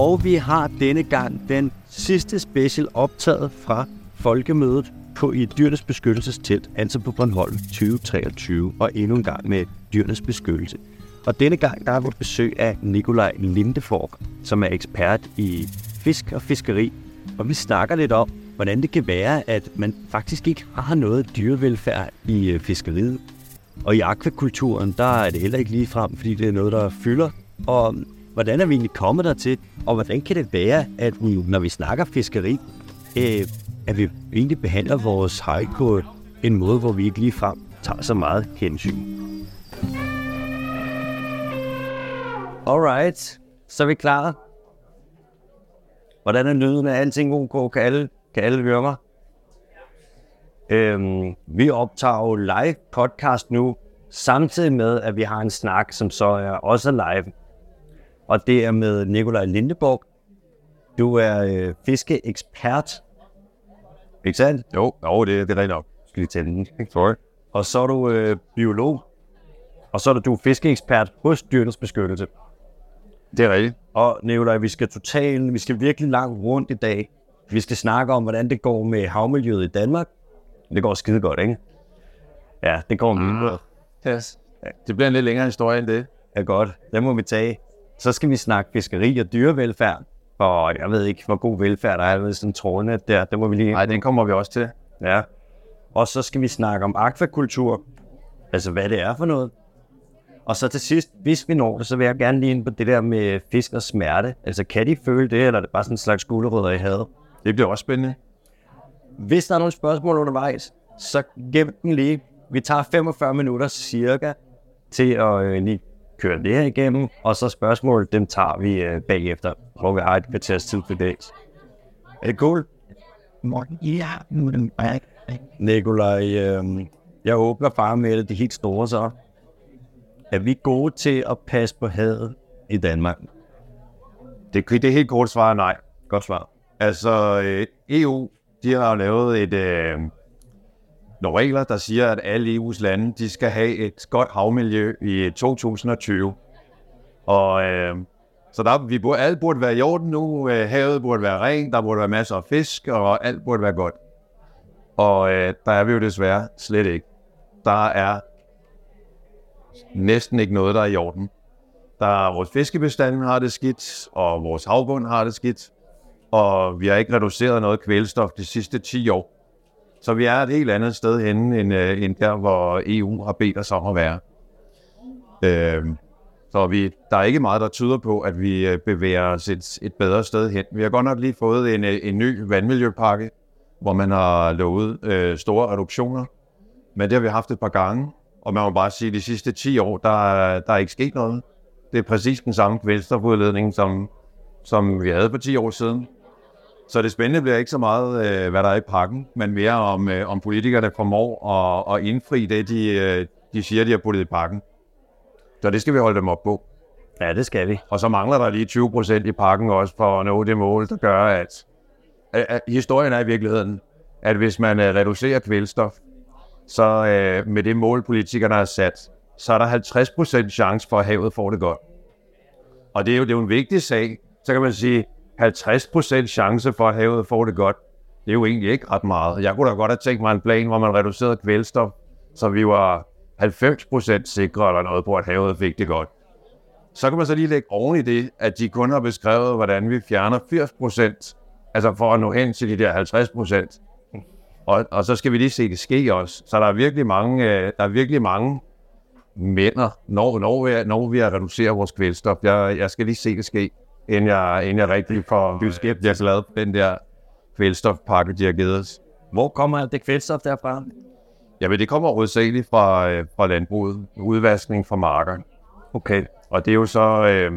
Og vi har denne gang den sidste special optaget fra folkemødet på i Dyrenes Beskyttelsestelt, altså på Bornholm 2023, og endnu en gang med Dyrenes Beskyttelse. Og denne gang der er vores besøg af Nikolaj Lindefork, som er ekspert i fisk og fiskeri. Og vi snakker lidt om, hvordan det kan være, at man faktisk ikke har noget dyrevelfærd i øh, fiskeriet. Og i akvakulturen, der er det heller ikke lige frem, fordi det er noget, der fylder. Og hvordan er vi egentlig kommet dertil? Og hvordan kan det være, at vi, når vi snakker fiskeri, øh, at vi egentlig behandler vores hej på en måde, hvor vi ikke lige frem tager så meget hensyn? Alright, så er vi klar. Hvordan er lyden? af alting ok? Kan alle, kan alle høre mig? Øhm, vi optager jo live podcast nu, samtidig med, at vi har en snak, som så er også live. Og det er med Nikolaj Lindeborg. Du er øh, fiskeekspert. Ikke sandt? Jo, jo det, det er rigtigt nok. Skal lige tage den. Sorry. Og så er du øh, biolog. Og så er du fiskeekspert hos Dyrenes Beskyttelse. Det er rigtigt. Og Nikolaj, vi skal totalt, vi skal virkelig langt rundt i dag. Vi skal snakke om, hvordan det går med havmiljøet i Danmark. Det går skide godt, ikke? Ja, det går mm. Yes. Det bliver en lidt længere historie end det. Ja, godt. Det må vi tage. Så skal vi snakke fiskeri og dyrevelfærd. Og jeg ved ikke, hvor god velfærd der er ved sådan trådene der. Det må vi lige... Nej, den kommer vi også til. Ja. Og så skal vi snakke om akvakultur. Altså, hvad det er for noget. Og så til sidst, hvis vi når det, så vil jeg gerne lige ind på det der med fisk og smerte. Altså, kan de føle det, eller er det bare sådan en slags gulerødder i havet? Det bliver også spændende. Hvis der er nogle spørgsmål undervejs, så gem den lige. Vi tager 45 minutter cirka til at øh, lige køre det her igennem, og så spørgsmål, dem tager vi øh, bagefter, hvor vi har et kvarters tid for det. Er det cool? Ja, Nikolaj, øh, jeg åbner bare med det helt store så. Er vi gode til at passe på havet i Danmark? Det, det helt korte svar er nej. Godt svar. Altså, øh, EU, de har lavet et, øh, nogle regler, der siger, at alle EU's lande, de skal have et godt havmiljø i 2020. Og øh, så der, vi burde, alt burde være i orden nu. Øh, havet burde være rent, der burde være masser af fisk, og alt burde være godt. Og øh, der er vi jo desværre slet ikke. Der er næsten ikke noget, der er i orden. Der er, vores fiskebestand har det skidt, og vores havbund har det skidt, og vi har ikke reduceret noget kvælstof de sidste 10 år. Så vi er et helt andet sted henne, end, øh, end der, hvor EU har bedt os om at være. Øh, så vi, der er ikke meget, der tyder på, at vi øh, bevæger os et, et bedre sted hen. Vi har godt nok lige fået en, øh, en ny vandmiljøpakke, hvor man har lovet øh, store reduktioner. Men det har vi haft et par gange, og man må bare sige, at de sidste 10 år, der, der er ikke sket noget. Det er præcis den samme kvælstofudledning, som, som vi havde for 10 år siden. Så det spændende bliver ikke så meget, øh, hvad der er i pakken, men mere om, øh, om politikerne formår at, at indfri det, de, øh, de siger, de har puttet i pakken. Så det skal vi holde dem op på. Ja, det skal vi. Og så mangler der lige 20 procent i pakken også for at nå det mål, der gør, at, at, at historien er i virkeligheden, at hvis man øh, reducerer kvælstof, så øh, med det mål, politikerne har sat, så er der 50 procent chance for, at havet får det godt. Og det er jo, det er jo en vigtig sag. Så kan man sige, 50% chance for, at havet får det godt. Det er jo egentlig ikke ret meget. Jeg kunne da godt have tænkt mig en plan, hvor man reducerede kvælstof, så vi var 90% sikre eller noget på, at havet fik det godt. Så kan man så lige lægge oven i det, at de kun har beskrevet, hvordan vi fjerner 80%, altså for at nå hen til de der 50%. Og, og så skal vi lige se det ske også. Så der er virkelig mange, øh, der er virkelig mange mænder, når, når, vi, når vi har reduceret vores kvælstof. Jeg, jeg skal lige se det ske inden jeg, inden jeg rigtig får Du er skeptisk. lavet den der kvælstofpakke, de har givet os. Hvor kommer alt det kvælstof derfra? Jamen, det kommer hovedsageligt fra, øh, fra landbruget. Udvaskning fra marker. Okay. Og det er jo så, øh,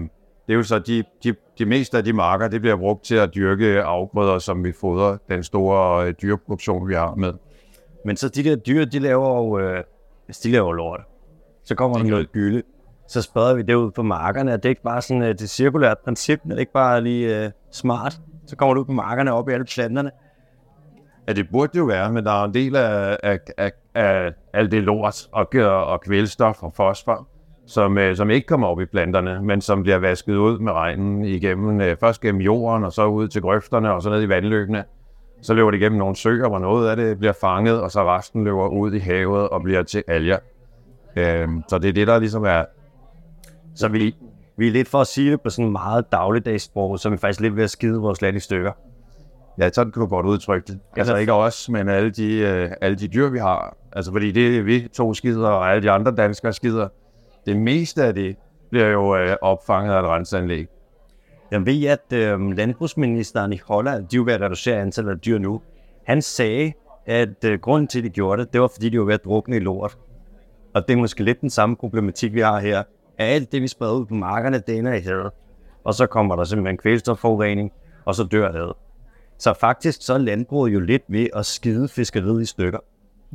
det er jo så de, de, de meste af de marker, det bliver brugt til at dyrke afgrøder, som vi fodrer den store øh, dyreproduktion, vi har med. Men så de der dyr, de laver jo, øh, hvis de laver lort, så kommer der noget gylde. Så spreder vi det ud på markerne, og det er ikke bare sådan uh, det cirkulært princip, det er ikke bare lige uh, smart. Så kommer du ud på markerne op i alle planterne. Ja, det burde det jo være, men der er en del af, af, af, af alt det lort og, og kvælstof og fosfor, som, øh, som ikke kommer op i planterne, men som bliver vasket ud med regnen igennem, øh, først gennem jorden, og så ud til grøfterne, og så ned i vandløbene. Så løber det igennem nogle søer, hvor noget af det bliver fanget, og så resten løber ud i havet og bliver til alger. Øh, så det er det, der ligesom er... Så vi, vi er lidt for at sige det på sådan meget dagligdags sprog, så vi er faktisk lidt ved at skide vores land i stykker. Ja, sådan kan du godt udtrykke det. Altså ikke os, men alle de, øh, alle de dyr, vi har. Altså fordi det vi to skider, og alle de andre danskere skider, det meste af det bliver jo øh, opfanget af et renseanlæg. Jeg ved, at øh, landbrugsministeren i Holland, de er jo ved at reducere antallet af dyr nu. Han sagde, at øh, grunden til, at de gjorde det, det var, fordi de var ved at drukne i lort. Og det er måske lidt den samme problematik, vi har her. At alt det, vi spreder ud på markerne, det ender i havet. Og så kommer der simpelthen kvælstofforurening, og så dør havet. Så faktisk så er landbruget jo lidt ved at skide fiskeriet i stykker.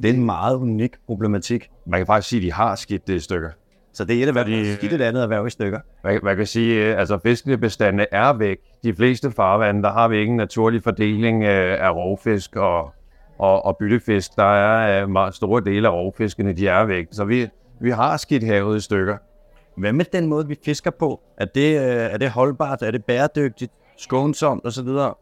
Det er en meget unik problematik. Man kan faktisk sige, at de har skidt det i stykker. Så det er et erhverv, Fordi, skidt et andet erhverv i stykker. Man, man kan sige, at altså, fiskebestandene er væk. De fleste farvande, der har vi ikke en naturlig fordeling af rovfisk og, og, og byttefisk. Der er meget store dele af rovfiskene, de er væk. Så vi, vi har skidt havet i stykker. Hvad med den måde, vi fisker på? Er det, er det holdbart? Er det bæredygtigt? Skånsomt osv.? Der,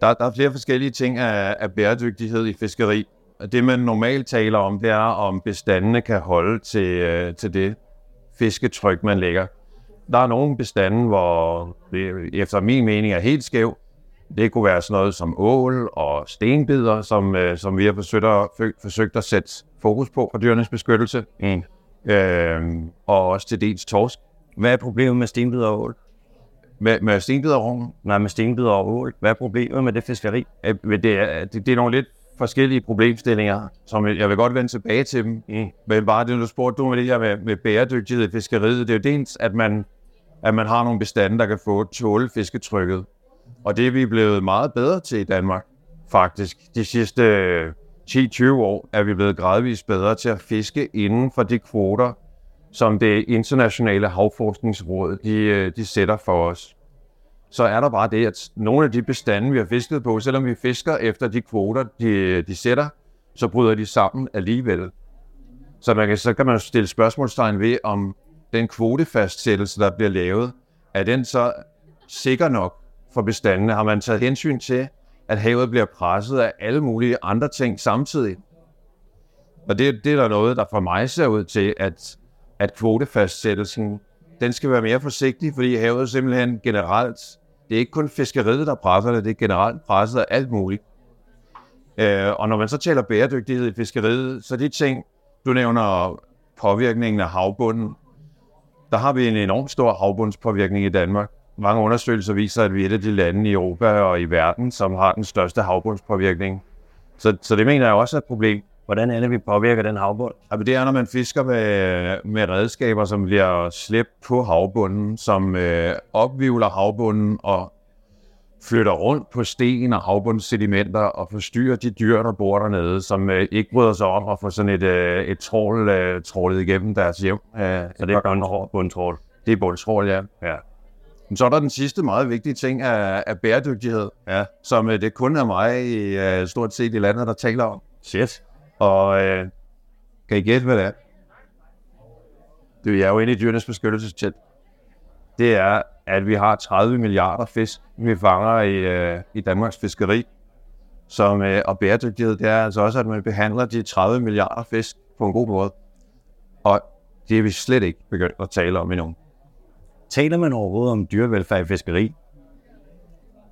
der er flere forskellige ting af, af bæredygtighed i fiskeri. Det, man normalt taler om, det er, om bestandene kan holde til, øh, til det fisketryk, man lægger. Der er nogle bestande, hvor det efter min mening er helt skæv. Det kunne være sådan noget som ål og stenbider, som, øh, som vi har forsøgt at, forsøgt at sætte fokus på for dyrenes beskyttelse. Mm. Øh, og også til dels torsk. Hvad er problemet med stenbider og ål? Med, med stenbider og ål? Nej, med stenbider og ål. Hvad er problemet med det fiskeri? Øh, det, er, det, det er nogle lidt forskellige problemstillinger, som jeg vil godt vende tilbage til dem. Mm. Men bare det, du spurgte du med det her med, med bæredygtighed i fiskeriet, det er jo dels, at man, at man har nogle bestande, der kan få tåle fisketrykket. Og det er vi blevet meget bedre til i Danmark, faktisk. De sidste 10-20 år er vi blevet gradvist bedre til at fiske inden for de kvoter, som det internationale havforskningsråd de, øh, de sætter for os så er der bare det, at nogle af de bestande, vi har fisket på, selvom vi fisker efter de kvoter, de, de sætter, så bryder de sammen alligevel. Så, man kan, så kan man stille spørgsmålstegn ved, om den kvotefastsættelse, der bliver lavet, er den så sikker nok for bestandene? Har man taget hensyn til, at havet bliver presset af alle mulige andre ting samtidig? Og det, det er der noget, der for mig ser ud til, at, at kvotefastsættelsen den skal være mere forsigtig, fordi havet simpelthen generelt det er ikke kun fiskeriet, der presser det, det er generelt presset af alt muligt. Øh, og når man så taler bæredygtighed i fiskeriet, så de ting, du nævner påvirkningen af havbunden, der har vi en enorm stor havbundspåvirkning i Danmark. Mange undersøgelser viser, at vi er et af de lande i Europa og i verden, som har den største havbundspåvirkning. Så, så det mener jeg også er et problem. Hvordan er det, vi påvirker den havbund? Altså, det er, når man fisker med, med redskaber, som bliver slæbt på havbunden, som øh, opvivler havbunden og flytter rundt på sten og havbundssedimenter og forstyrrer de dyr, der bor dernede, som øh, ikke bryder sig om at få sådan et, øh, et trål øh, trålet igennem deres hjem. Øh, så det er bundtrål? Det er bundtrål, ja. ja. Så er der den sidste meget vigtige ting af, af bæredygtighed, ja. som øh, det kun er mig i øh, stort set i landet, der taler om. Shit. Og øh, kan I gætte, hvad det er? Det er jo inde i dyrenes beskyttelsestæt. Det er, at vi har 30 milliarder fisk, vi fanger i, øh, i Danmarks fiskeri. Som, øh, og bæredygtighed, det er altså også, at man behandler de 30 milliarder fisk på en god måde. Og det er vi slet ikke begyndt at tale om endnu. Taler man overhovedet om dyrevelfærd i fiskeri?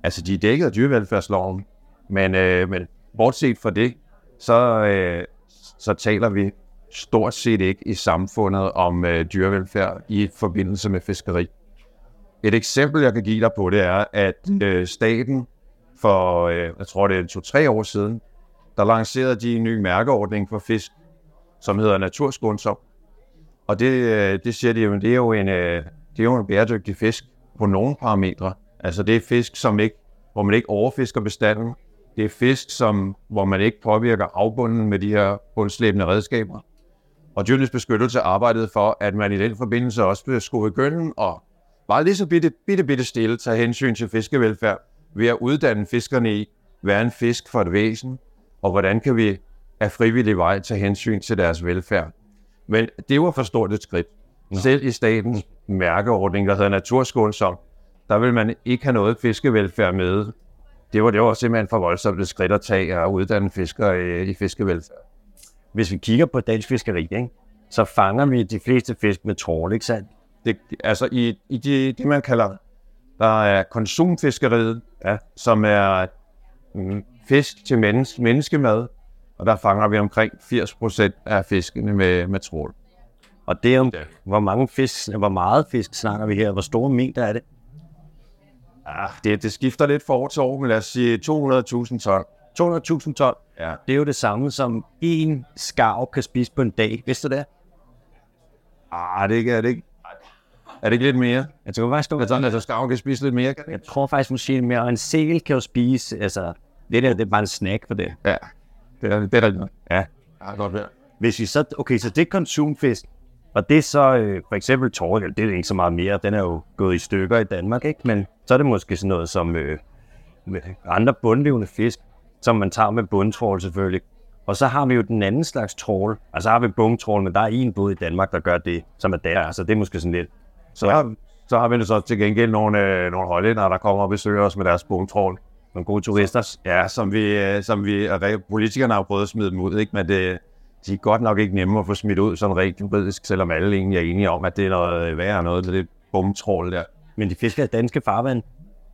Altså, de er dækket af dyrevelfærdsloven, men, øh, men bortset fra det, så, øh, så taler vi stort set ikke i samfundet om øh, dyrevelfærd i forbindelse med fiskeri. Et eksempel, jeg kan give dig på, det er, at øh, staten for, øh, jeg tror det er to-tre år siden, der lancerede de en ny mærkeordning for fisk, som hedder Naturskånsom. Og det, øh, det siger de jo, det er jo en, øh, det er jo en bæredygtig fisk på nogle parametre. Altså det er fisk, som ikke, hvor man ikke overfisker bestanden, det er fisk, som, hvor man ikke påvirker afbunden med de her bundslæbende redskaber. Og dyrenes beskyttelse arbejdede for, at man i den forbindelse også blev skudt gønnen og bare lige så bitte, bitte, bitte stille tage hensyn til fiskevelfærd ved at uddanne fiskerne i, hvad er en fisk for et væsen, og hvordan kan vi af frivillig vej tage hensyn til deres velfærd. Men det var for stort et skridt. Selv i statens mærkeordning, der hedder naturskånsom, der vil man ikke have noget fiskevelfærd med. Det var det var simpelthen for voldsomt et skridt at tage og uddanne fiskere i, i fiskevelfærd. Hvis vi kigger på dansk fiskeri, ikke, så fanger vi de fleste fisk med trål, ikke sandt? Det, altså i, i det, det, man kalder, der er konsumfiskeriet, ja, som er mm, fisk til menneske, menneskemad, og der fanger vi omkring 80 procent af fiskene med, med trål. Og det er, ja. hvor mange fisk, hvor meget fisk snakker vi her? Hvor store mængder er det? Ah, det, det skifter lidt fra år til år, men lad os sige 200.000 ton. 200.000 ton? Ja. Det er jo det samme, som en skarv kan spise på en dag. Vidste du det? Ah, det er ikke, er det ikke. Er det ikke lidt mere? Jeg tror faktisk, du... Altså, altså skarv kan spise lidt mere, kan det Jeg tror faktisk måske mere, og en sæl kan jo spise, altså, det der, det er bare en snack for det. Ja, det er, det er rigtigt. Ja. Ja, godt være. Hvis vi så, okay, så det er konsumfisk, og det er så øh, for eksempel torgel, det er ikke så meget mere, den er jo gået i stykker i Danmark, ikke? Men så er det måske sådan noget som øh, andre bundlevende fisk, som man tager med bundtrål selvfølgelig. Og så har vi jo den anden slags trål. Altså har vi bungtrål, men der er en båd i Danmark, der gør det, som er der. Altså det er måske sådan lidt. Så, har, så har vi så til gengæld nogle, øh, nogle hollænder, der kommer og besøger os med deres bungtrål. Nogle gode turister. Ja, som vi, øh, som vi politikerne har prøvet at smide dem ud, ikke? men det, de er godt nok ikke nemme at få smidt ud sådan rent juridisk, selvom alle egentlig er enige om, at det er noget værre noget, det bumtrål der. Men de fisker i danske farvand.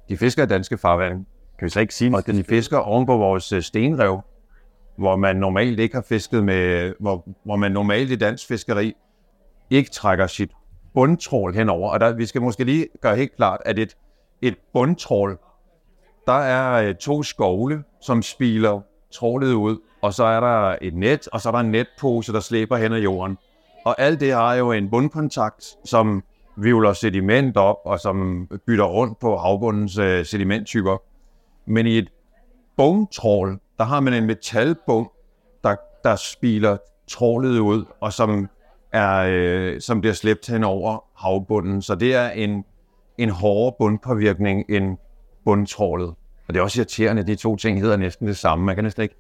De fisker i danske farvand. Kan vi så ikke sige Og de fisker oven på vores øh, stenrev, hvor man normalt ikke har fisket med, hvor, hvor man normalt i dansk fiskeri ikke trækker sit bundtrål henover. Og der, vi skal måske lige gøre helt klart, at et, et bundtrål, der er øh, to skovle, som spiler trålet ud, og så er der et net, og så er der en netpose, der slæber hen ad jorden. Og alt det har jo en bundkontakt, som vivler sediment op, og som bytter rundt på havbundens øh, sedimenttyper. Men i et bungtrål, der har man en metalbung, der, der spiler trålet ud, og som, er, øh, som bliver slæbt hen over havbunden. Så det er en, en hårdere bundpåvirkning end bundtrålet. Og det er også irriterende, at de to ting hedder næsten det samme. Man kan næsten ikke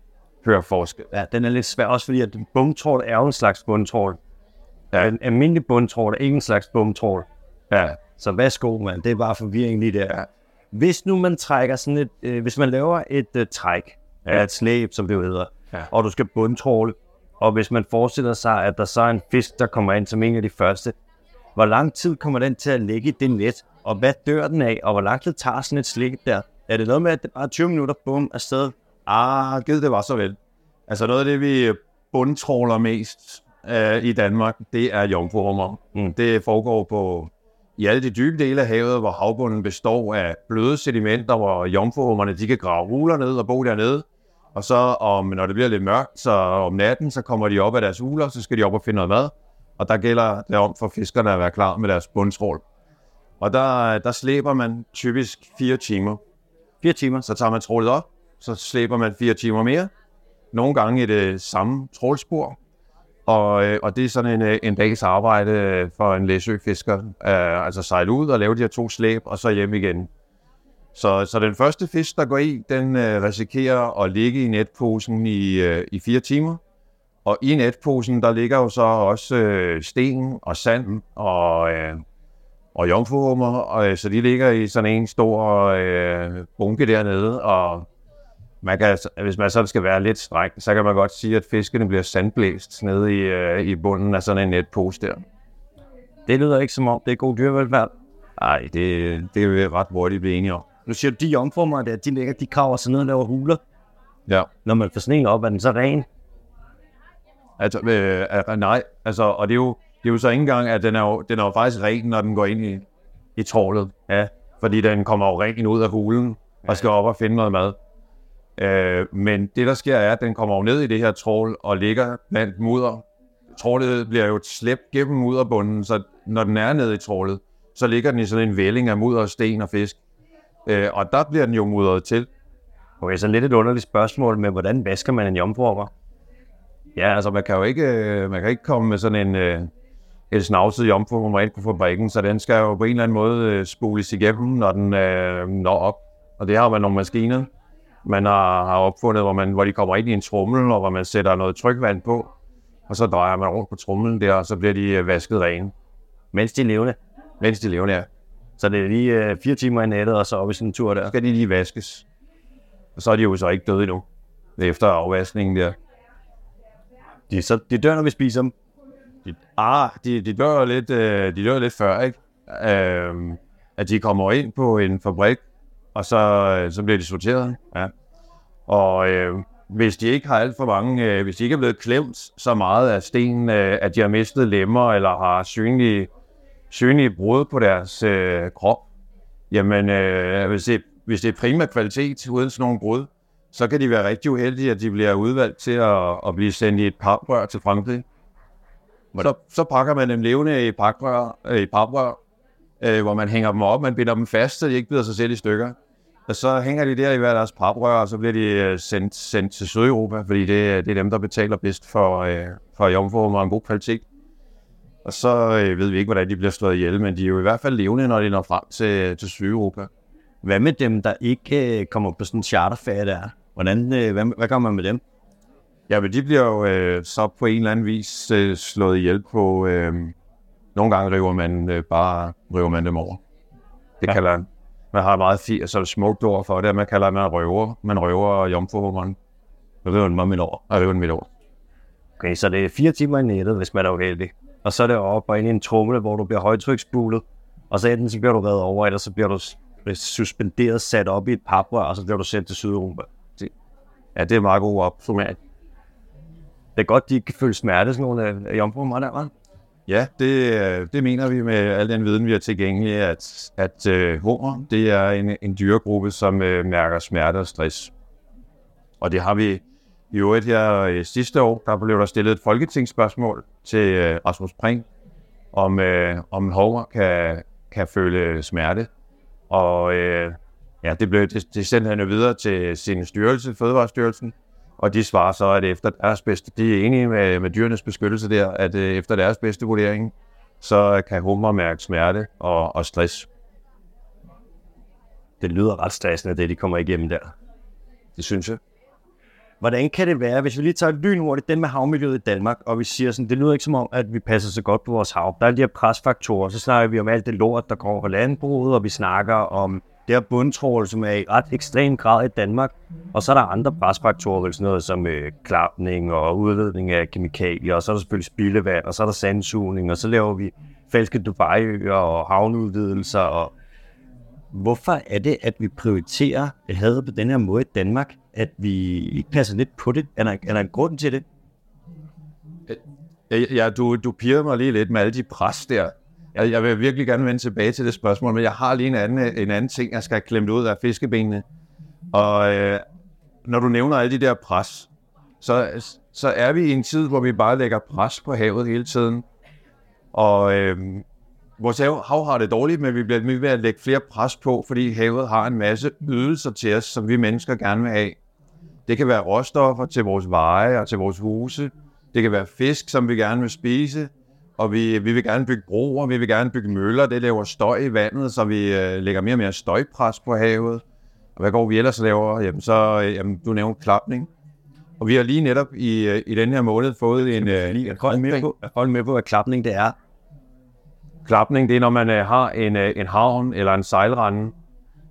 høre forskel. Ja, den er lidt svær, også fordi at bundtrål er jo en slags bundtrål. Ja. En almindelig bundtrål er ikke en slags bundtrål. Ja. Så værsgo, mand. Det er bare forvirring lige der. Ja. Hvis nu man trækker sådan et, øh, hvis man laver et øh, træk ja. et slæb, som det jo hedder, ja. og du skal bundtråle, og hvis man forestiller sig, at der så er en fisk, der kommer ind som en af de første, hvor lang tid kommer den til at ligge i det net, og hvad dør den af, og hvor lang tid tager sådan et slæb der? Er det noget med, at det bare 20 minutter, bum, afsted? Ah, givet det var så vel. Altså noget af det, vi bundtråler mest øh, i Danmark, det er jomfruhummer. Mm. Det foregår på i alle de dybe dele af havet, hvor havbunden består af bløde sedimenter, hvor jomfruhummerne de kan grave huler ned og bo dernede. Og så om, når det bliver lidt mørkt, så om natten, så kommer de op af deres huler, så skal de op og finde noget mad. Og der gælder det om for fiskerne at være klar med deres bundtrål. Og der, der slæber man typisk fire timer. Fire timer? Så tager man trålet op, så slæber man fire timer mere. Nogle gange i det samme trålspor. Og, øh, og det er sådan en, øh, en dags arbejde for en læsøfisker. Uh, altså sejle ud og lave de her to slæb, og så hjem igen. Så, så den første fisk, der går i, den øh, risikerer at ligge i netposen i, i fire timer. Og i netposen, der ligger jo så også øh, sten og sand og, øh, og jomfruhummer. Og, så de ligger i sådan en stor øh, bunke dernede, og man kan, hvis man så skal være lidt stræk, så kan man godt sige, at fiskene bliver sandblæst nede i, øh, i bunden af sådan en netpose der. Det lyder ikke som om, det er god dyrevelfærd. Nej, det, det er vi ret hurtigt blive enige om. Nu siger du, de jomformer der, de ligger, de kraver sig ned og laver huler. Ja. Når man får sådan en op, er den så ren? Altså, øh, nej, altså, og det er, jo, det er jo så ikke engang, at den er jo, den er jo faktisk ren, når den går ind i, i trålet. Ja. Fordi den kommer jo ren ud af hulen og skal op og finde noget mad. Øh, men det, der sker, er, at den kommer ned i det her trål og ligger blandt mudder. Trålet bliver jo slæbt gennem mudderbunden, så når den er nede i trålet, så ligger den i sådan en vælling af mudder, sten og fisk. Øh, og der bliver den jo mudret til. Okay, så lidt et underligt spørgsmål med, hvordan vasker man en jomfruer? Ja, altså man kan jo ikke, øh, man kan ikke komme med sådan en, øh, en snavset kan ikke få fabrikken, så den skal jo på en eller anden måde øh, spules igennem, når den øh, når op. Og det har man nogle maskiner, man har, har opfundet, hvor, man, hvor de kommer ind i en trommel, og hvor man sætter noget trykvand på, og så drejer man rundt på tromlen der, og så bliver de øh, vasket rene. Mens de er levende. mens de lever der. Så det er lige øh, fire timer i nettet, og så op i sådan en tur der. Så skal de lige vaskes. Og så er de jo så ikke døde endnu. Efter afvaskningen der. De, så, de dør, når vi spiser dem. Ah, de, de dør lidt, øh, de dør lidt før, ikke? Øh, at de kommer ind på en fabrik, og så, øh, så bliver de sorteret. Ja. Og øh, hvis de ikke har alt for mange, øh, hvis de ikke er blevet klemt så meget af sten, øh, at de har mistet lemmer, eller har synlige, synlige brud på deres øh, krop, jamen øh, hvis, det, hvis det er prima kvalitet uden sådan nogle brud, så kan de være rigtig uheldige, at de bliver udvalgt til at, at blive sendt i et paprør til Frankrig. Så, så pakker man dem levende i, pakrør, øh, i paprør, øh, hvor man hænger dem op, man binder dem fast, så de ikke bider sig selv i stykker. Og så hænger de der i hver deres paprør, og så bliver de øh, sendt, sendt til Sydeuropa, fordi det, det er dem, der betaler bedst for, øh, for jomfruhummer og en god kvalitet. Og så øh, ved vi ikke, hvordan de bliver slået ihjel, men de er jo i hvert fald levende, når de når frem til, til Sydeuropa. Hvad med dem, der ikke øh, kommer på sådan en charterferie der? Hvordan, øh, hvad, hvad gør man med dem? Ja, men de bliver jo øh, så på en eller anden vis øh, slået ihjel på... Øh, nogle gange river man øh, bare river man dem over. Det ja. kalder man har et meget fint, altså smukt ord for det, man kalder man røver. Man røver jomfruhummeren den mig midt over. og river den midt over. Okay, så det er fire timer i nettet, hvis man er uheldig. Og så er det op og ind i en trumle, hvor du bliver højtryksbulet. Og så enten så bliver du reddet over, eller så bliver du suspenderet, sat op i et paprør, og så bliver du sendt til Sydeuropa. Ja, det er meget god opsummering. Det er godt, de ikke kan føle smerte, sådan nogle af jomfruer der, hva'? Ja, det, det mener vi med al den viden, vi har tilgængelig, at, at øh, hummer, det er en, en dyregruppe, som øh, mærker smerte og stress. Og det har vi i øvrigt her øh, sidste år, der blev der stillet et folketingsspørgsmål til øh, Rasmus Prehn, om, øh, om hummer kan, kan føle smerte. Og øh, ja, det, blev, det, det sendte han jo videre til sin styrelse, Fødevarestyrelsen, og de svarer så, at efter deres bedste, de er enige med, med dyrenes beskyttelse der, at øh, efter deres bedste vurdering, så kan hummer mærke smerte og, og stress. Det lyder ret stressende, det de kommer igennem der. Det synes jeg. Hvordan kan det være, hvis vi lige tager lynhurtigt den med havmiljøet i Danmark, og vi siger sådan, det lyder ikke som om, at vi passer så godt på vores hav. Der er de her presfaktorer, så snakker vi om alt det lort, der kommer fra landbruget, og vi snakker om det her bundtrål, som er i ret ekstrem grad i Danmark. Og så er der andre presfaktorer, vel sådan noget som øh, klapning og udledning af kemikalier, og så er der selvfølgelig spildevand, og så er der sandsugning, og så laver vi falske Dubai-øer og havneudvidelser. Og hvorfor er det, at vi prioriterer havet på den her måde i Danmark, at vi ikke passer lidt på det? Er der, er der en grund til det? Øh, ja, ja du, du pirrede mig lige lidt med alle de pres der. Jeg, jeg vil virkelig gerne vende tilbage til det spørgsmål, men jeg har lige en anden, en anden ting, jeg skal klemme ud af fiskebenene. Og øh, når du nævner alle de der pres, så, så er vi i en tid, hvor vi bare lægger pres på havet hele tiden. Og øh, vores hav, hav har det dårligt, men vi bliver ved at lægge flere pres på, fordi havet har en masse ydelser til os, som vi mennesker gerne vil have. Det kan være råstoffer til vores veje og til vores huse. Det kan være fisk, som vi gerne vil spise. Og vi, vi vil gerne bygge broer, vi vil gerne bygge møller. Det laver støj i vandet, så vi øh, lægger mere og mere støjpres på havet. Og hvad går vi ellers laver? Jamen, så, øh, jamen, du nævnte klapning. Og vi har lige netop i, øh, i den her måned fået en, øh, Lige holde med på, at holde med på, at klapning det er. Klapning, det er, når man øh, har en, øh, en havn eller en sejlrende,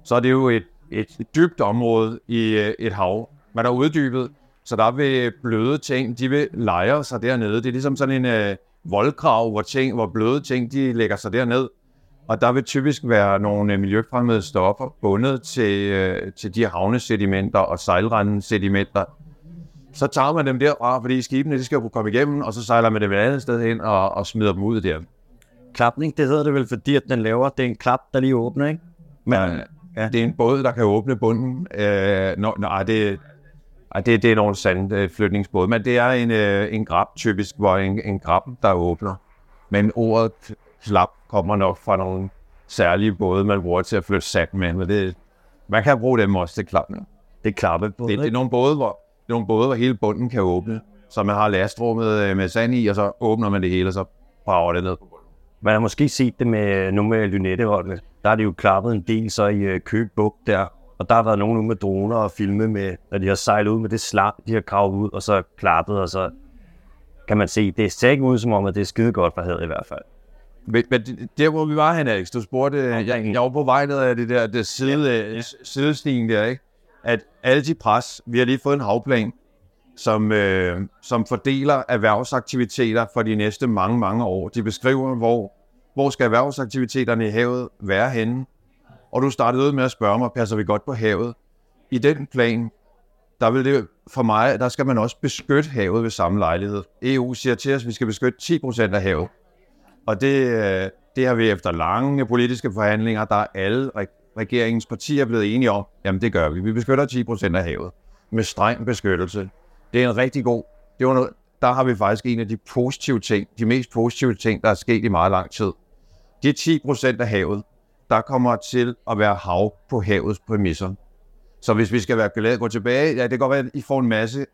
så er det jo et, et dybt område i øh, et hav. Man er uddybet, så der vil bløde ting, de vil lejre sig dernede. Det er ligesom sådan en øh, voldgrav, hvor, ting, hvor bløde ting, de lægger sig derned. Og der vil typisk være nogle øh, miljøfremmede stoffer bundet til, øh, til de havnesedimenter og sejlrendesedimenter. Så tager man dem derfra, fordi skibene de skal jo kunne komme igennem, og så sejler man dem et andet sted hen og, og smider dem ud der. Klapning, det hedder det vel, fordi at den laver, det er en klap, der lige åbner, ikke? Men, Ja, ja. Det er en båd, der kan åbne bunden. Øh, nå, nej, det, ej, det, det er nogle sande øh, men det er en, øh, en grab typisk, hvor en, en grab, der åbner. Men ordet klap kommer nok fra nogle særlige både, man bruger til at flytte sand med. Men det, man kan bruge dem også til klapning. det er klappebåd, Det, det er nogle både, hvor, det er nogle både, hvor hele bunden kan åbne. Så man har lastrummet øh, med sand i, og så åbner man det hele, og så brager det ned på bunden. Man har måske set det med nu med Lynetteholdene. Der er det jo klappet en del så i øh, Bugt der. Og der har været nogen ude med droner og filmet med, når de har sejlet ud med det slam, de har gravet ud, og så klappet, og så kan man se, det ser ikke ud som om, at det er skide godt for havet i hvert fald. Men, men der, hvor vi var hen, Alex, du spurgte, jeg, jeg var på vej ned af det der det side, ja, ja. sidestigen der, ikke? At alle de pres, vi har lige fået en havplan, som, øh, som fordeler erhvervsaktiviteter for de næste mange, mange år. De beskriver, hvor, hvor skal erhvervsaktiviteterne i havet være henne. Og du startede ud med at spørge mig, passer vi godt på havet? I den plan, der vil det for mig, der skal man også beskytte havet ved samme lejlighed. EU siger til os, at vi skal beskytte 10% af havet. Og det, øh, det har vi efter lange politiske forhandlinger, der er alle regeringens partier blevet enige om, jamen det gør vi. Vi beskytter 10% af havet med streng beskyttelse. Det er en rigtig god, det var noget, der har vi faktisk en af de positive ting, de mest positive ting, der er sket i meget lang tid. De 10% af havet, der kommer til at være hav på havets præmisser. Så hvis vi skal være glade, gå tilbage, ja, det kan godt være, at I får en masse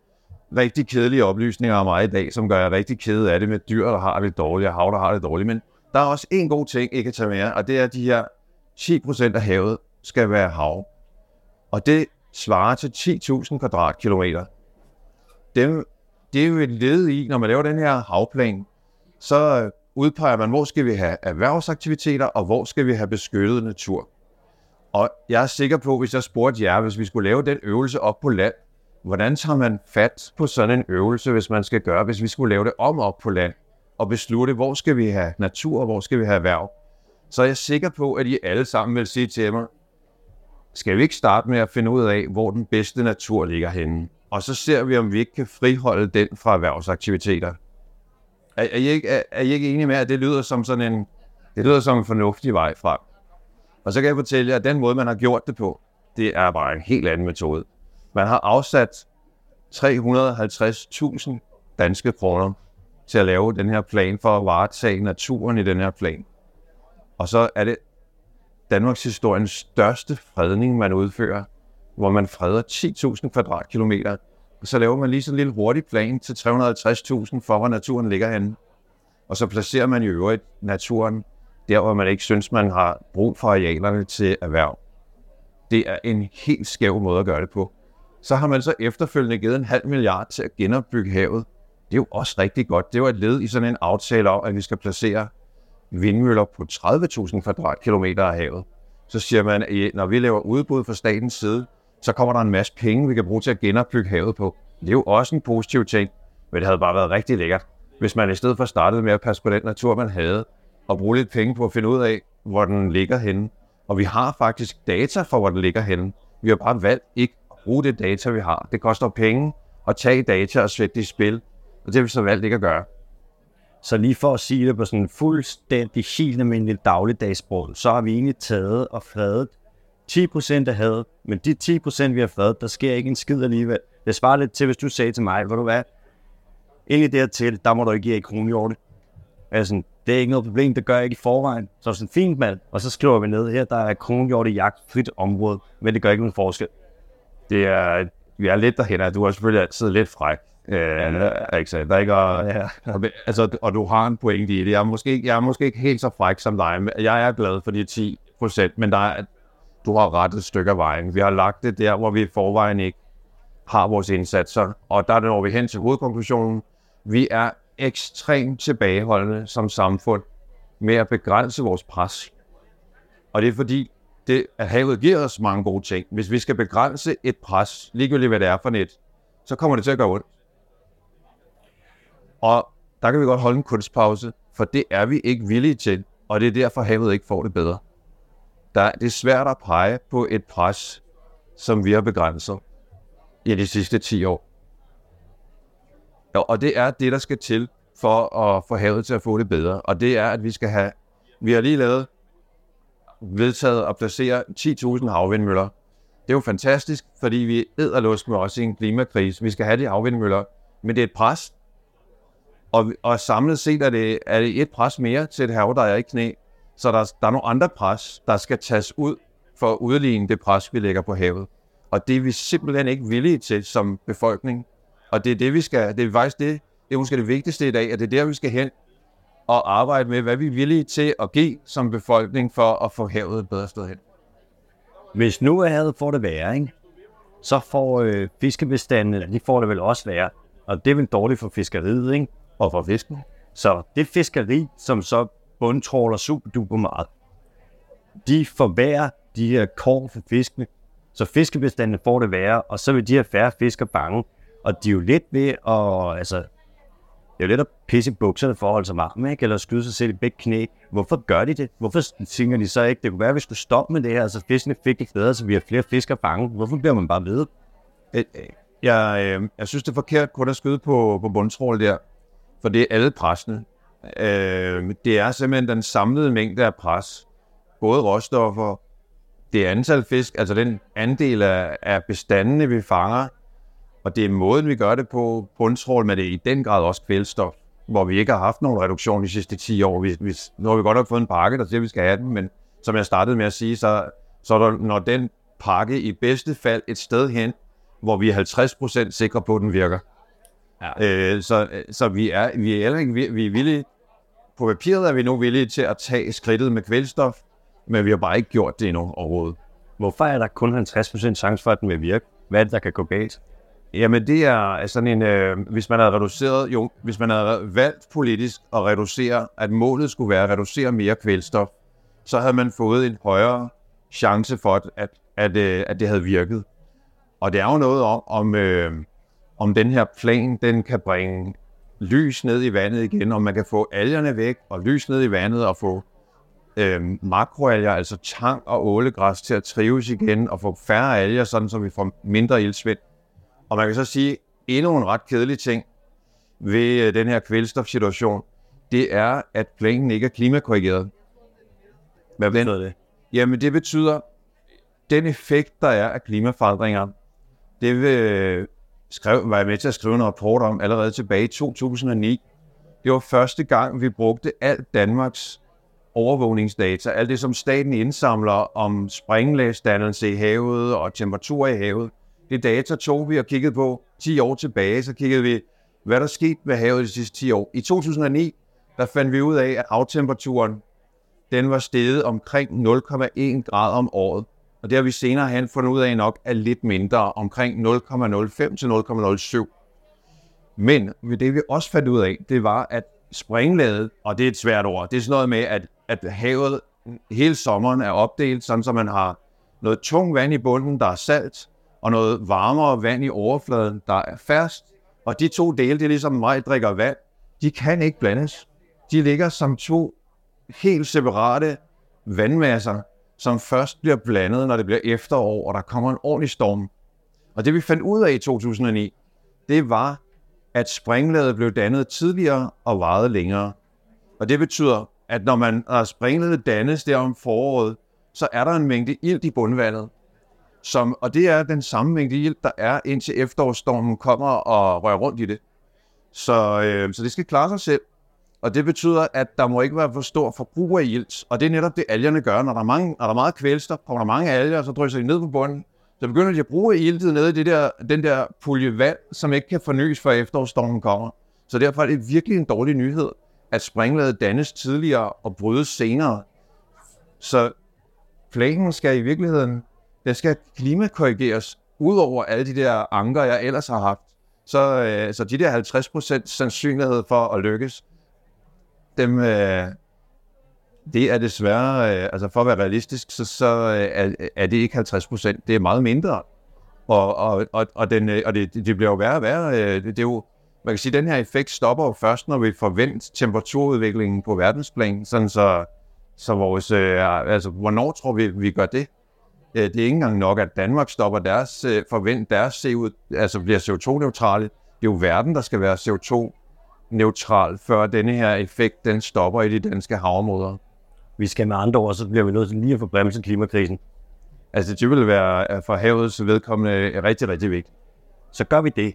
rigtig kedelige oplysninger om mig i dag, som gør jer rigtig kede af det med dyr, der har det dårligt, og hav, der har det dårligt. Men der er også en god ting, I kan tage med og det er, at de her 10% af havet skal være hav. Og det svarer til 10.000 kvadratkilometer. Dem, det er jo et led i, når man laver den her havplan, så øh, udpeger man, hvor skal vi have erhvervsaktiviteter, og hvor skal vi have beskyttet natur. Og jeg er sikker på, hvis jeg spurgte jer, hvis vi skulle lave den øvelse op på land, hvordan tager man fat på sådan en øvelse, hvis man skal gøre, hvis vi skulle lave det om op på land, og beslutte, hvor skal vi have natur, og hvor skal vi have erhverv, så er jeg sikker på, at I alle sammen vil sige til mig, skal vi ikke starte med at finde ud af, hvor den bedste natur ligger henne? Og så ser vi, om vi ikke kan friholde den fra erhvervsaktiviteter. Er, er, I, ikke, er, er I ikke enige med, at det lyder som sådan en, det lyder som en fornuftig vej frem? Og så kan jeg fortælle jer, at den måde, man har gjort det på, det er bare en helt anden metode. Man har afsat 350.000 danske kroner til at lave den her plan for at varetage naturen i den her plan. Og så er det Danmarks historiens største fredning, man udfører, hvor man freder 10.000 kvadratkilometer. Så laver man lige sådan en lille hurtig plan til 350.000 for, hvor naturen ligger henne. Og så placerer man i øvrigt naturen der, hvor man ikke synes, man har brug for arealerne til erhverv. Det er en helt skæv måde at gøre det på. Så har man så efterfølgende givet en halv milliard til at genopbygge havet. Det er jo også rigtig godt. Det var et led i sådan en aftale om, at vi skal placere vindmøller på 30.000 kvadratkilometer af havet. Så siger man, at når vi laver udbud fra statens side, så kommer der en masse penge, vi kan bruge til at genopbygge havet på. Det er jo også en positiv ting, men det havde bare været rigtig lækkert, hvis man i stedet for startede med at passe på den natur, man havde, og bruge lidt penge på at finde ud af, hvor den ligger henne. Og vi har faktisk data for, hvor den ligger henne. Vi har bare valgt ikke at bruge det data, vi har. Det koster penge at tage data og sætte det i spil, og det har vi så valgt ikke at gøre. Så lige for at sige det på sådan en fuldstændig helt almindelig dagligdagssprog, så har vi egentlig taget og fredet 10% af havet, men de 10% vi har fredet, der sker ikke en skid alligevel. Det svarer lidt til, hvis du sagde til mig, hvor du er, egentlig dertil, der må du ikke give i kronhjorte. Altså, det er ikke noget problem, det gør jeg ikke i forvejen. Så er sådan, fint mand. Og så skriver vi ned, her der er kronhjort i jagt frit område, men det gør ikke nogen forskel. Det er, vi er lidt derhen, du har selvfølgelig altid lidt fræk. Øh, ja, ikke? Der ikke, og, ja. altså, og du har en pointe i det. Jeg er, måske, jeg er måske ikke helt så fræk som dig, men jeg er glad for de 10 procent, men der er, du har rettet et stykke af vejen. Vi har lagt det der, hvor vi i forvejen ikke har vores indsatser, og der når vi hen til hovedkonklusionen. Vi er ekstremt tilbageholdende som samfund med at begrænse vores pres. Og det er fordi, det, at havet giver os mange gode ting. Hvis vi skal begrænse et pres, ligegyldigt hvad det er for net, så kommer det til at gøre ondt. Og der kan vi godt holde en kunstpause, for det er vi ikke villige til, og det er derfor, havet ikke får det bedre. Der, det er svært at pege på et pres, som vi har begrænset i de sidste 10 år. Og det er det, der skal til for at få havet til at få det bedre. Og det er, at vi skal have... Vi har lige lavet vedtaget at placere 10.000 havvindmøller. Det er jo fantastisk, fordi vi æder lust med også i en klimakrise. Vi skal have de havvindmøller, men det er et pres. Og, og samlet set er det, er det et pres mere til et hav, der er i knæ. Så der, der er nogle andre pres, der skal tages ud for at udligne det pres, vi lægger på havet. Og det er vi simpelthen ikke villige til som befolkning. Og det er det, vi skal, det er faktisk det, det er måske det vigtigste i dag, at det er der, vi skal hen og arbejde med, hvad vi er villige til at give som befolkning for at få havet et bedre sted hen. Hvis nu er havet får det værre, ikke? så får øh, fiskebestandene, de får det vel også værre. Og det er vel dårligt for fiskeriet, ikke? Og for fisken. Så det fiskeri, som så bundtråler super duper meget. De forværrer de her kår for fiskene, så fiskebestanden får det værre, og så vil de her færre fisker bange. Og de er jo lidt ved at, altså, det er jo lidt at pisse i bukserne for at holde sig varm, ikke? eller skyde sig selv i begge knæ. Hvorfor gør de det? Hvorfor tænker de så ikke, det kunne være, at vi skulle stoppe med det her, så fiskene fik det bedre, så vi har flere fisker fange. Hvorfor bliver man bare ved? Øh, øh, jeg, øh, jeg synes, det er forkert kun at skyde på, på bundtrål der, for det er alle pressene. Øh, det er simpelthen den samlede mængde af pres. Både råstoffer, det antal fisk, altså den andel af, af bestandene, vi fanger, og det er måden, vi gør det på bundtrål, men det er i den grad også kvælstof, hvor vi ikke har haft nogen reduktion de sidste 10 år. Vi, vi, nu har vi godt nok fået en pakke, der siger, at vi skal have den, men som jeg startede med at sige, så, så er der, når den pakke i bedste fald et sted hen, hvor vi er 50% sikre på, at den virker. Ja. Øh, så, så vi er, vi er ikke, vi, vi er villige, på papiret er vi nu villige til at tage skridtet med kvælstof, men vi har bare ikke gjort det endnu overhovedet. Hvorfor er der kun 50% chance for, at den vil virke? Hvad er det, der kan gå galt? Jamen det er sådan en, øh, hvis man havde reduceret, jo, hvis man havde valgt politisk at reducere, at målet skulle være at reducere mere kvælstof, så havde man fået en højere chance for, at, at, at, øh, at det havde virket. Og det er jo noget om, om, øh, om den her plan, den kan bringe lys ned i vandet igen, om man kan få algerne væk og lys ned i vandet og få øh, makroalger, altså tang og ålegræs til at trives igen og få færre alger, sådan så vi får mindre ildsvind. Og man kan så sige, endnu en ret kedelig ting ved øh, den her kvælstofsituation, det er, at planen ikke er klimakorrigeret. Hvad betyder det? Jamen det betyder, den effekt, der er af klimaforandringer, det vil, skrev, var jeg med til at skrive en rapport om allerede tilbage i 2009. Det var første gang, vi brugte alt Danmarks overvågningsdata, alt det som staten indsamler om springlæsdannelse i havet og temperatur i havet. Det data tog vi og kiggede på 10 år tilbage, så kiggede vi, hvad der skete med havet de sidste 10 år. I 2009, der fandt vi ud af, at havtemperaturen den var steget omkring 0,1 grad om året. Og det har vi senere hen fundet ud af nok er lidt mindre, omkring 0,05 til 0,07. Men det vi også fandt ud af, det var, at springlaget, og det er et svært ord, det er sådan noget med, at, at havet hele sommeren er opdelt, sådan så man har noget tung vand i bunden, der er salt, og noget varmere vand i overfladen, der er fast. Og de to dele, det er ligesom mig drikker vand, de kan ikke blandes. De ligger som to helt separate vandmasser, som først bliver blandet, når det bliver efterår, og der kommer en ordentlig storm. Og det vi fandt ud af i 2009, det var, at springlaget blev dannet tidligere og varede længere. Og det betyder, at når man når springlaget dannes der om foråret, så er der en mængde ilt i bundvandet. Som, og det er den samme mængde ilt, der er indtil efterårsstormen kommer og rører rundt i det. Så, øh, så det skal klare sig selv. Og det betyder, at der må ikke være for stor forbrug af ilt. Og det er netop det, algerne gør. Når der er, mange, når der er meget kvælstof, kommer der mange alger, så drysser de ned på bunden. Så begynder de at bruge iltet nede i det der, den der pulje vand, som ikke kan fornyes, før efterårsstormen kommer. Så derfor er det virkelig en dårlig nyhed, at springlaget dannes tidligere og brydes senere. Så planen skal i virkeligheden, den skal klimakorrigeres ud over alle de der anker, jeg ellers har haft. Så, øh, så de der 50% sandsynlighed for at lykkes, dem, øh, det er desværre, øh, altså for at være realistisk, så, så øh, er, er det ikke 50 procent, det er meget mindre. Og, og, og, og, den, øh, og det, det bliver jo værre og værre. Øh, det, det er jo, man kan sige, at den her effekt stopper jo først, når vi forventer temperaturudviklingen på verdensplan, sådan så, så vores, øh, altså, hvornår tror vi, vi gør det? Øh, det er ikke engang nok, at Danmark stopper deres, øh, forvent deres CO, altså bliver CO2-neutrale. Det er jo verden, der skal være CO2 neutral, før denne her effekt den stopper i de danske havområder. Vi skal med andre ord, så bliver vi nødt til lige at få bremset klimakrisen. Altså det vil være for havets vedkommende rigtig, rigtig vigtigt. Så gør vi det.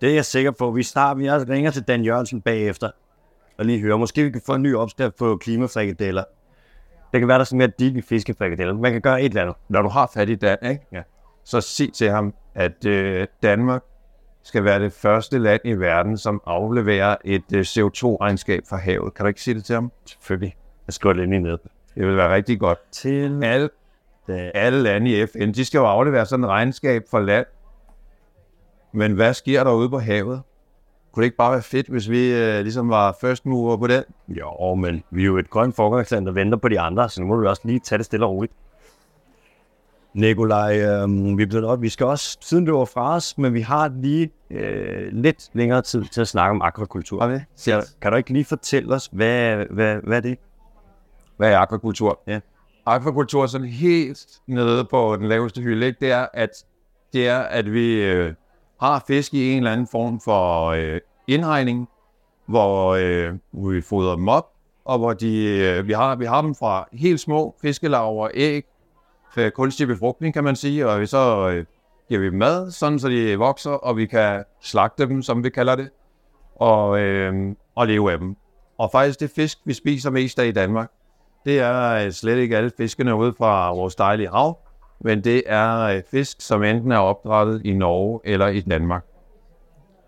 Det er jeg sikker på. Vi starter, vi også ringer til Dan Jørgensen bagefter og lige høre. Måske vi kan få en ny opskrift på klimafrikadeller. Det kan være, der er sådan mere digge fiskefrikadeller. Man kan gøre et eller andet. Når du har fat i Dan, ikke? Ja. så sig til ham, at øh, Danmark skal være det første land i verden, som afleverer et øh, CO2-regnskab for havet. Kan du ikke sige det til ham? Selvfølgelig. Jeg skriver det lige ned. Det vil være rigtig godt. Til alle, alle lande i FN, de skal jo aflevere sådan et regnskab for land. Men hvad sker der ude på havet? kunne det ikke bare være fedt, hvis vi øh, ligesom var first mover på den? Jo, men vi er jo et grønt foregangsland, der venter på de andre, så nu må vi også lige tage det stille og roligt. Nikolaj, øh, vi, blevet op. vi skal også, siden du var fra os, men vi har lige øh, lidt længere tid til at snakke om akvakultur. Okay. Så kan du ikke lige fortælle os, hvad, hvad, hvad er det? Hvad er akvakultur? Ja. Akvakultur er sådan helt nede på den laveste hylde, ikke? Det er, at, det er, at vi øh, har fisk i en eller anden form for øh, indhegning, hvor øh, vi fodrer dem op, og hvor de, øh, vi, har, vi har dem fra helt små fiskelarver, æg, øh, kunstig befrugtning, kan man sige, og vi så øh, giver vi dem mad, sådan så de vokser, og vi kan slagte dem, som vi kalder det, og, øh, og leve af dem. Og faktisk det fisk, vi spiser mest af i Danmark, det er øh, slet ikke alle fiskene ude fra vores dejlige hav, men det er øh, fisk, som enten er opdrettet i Norge eller i Danmark.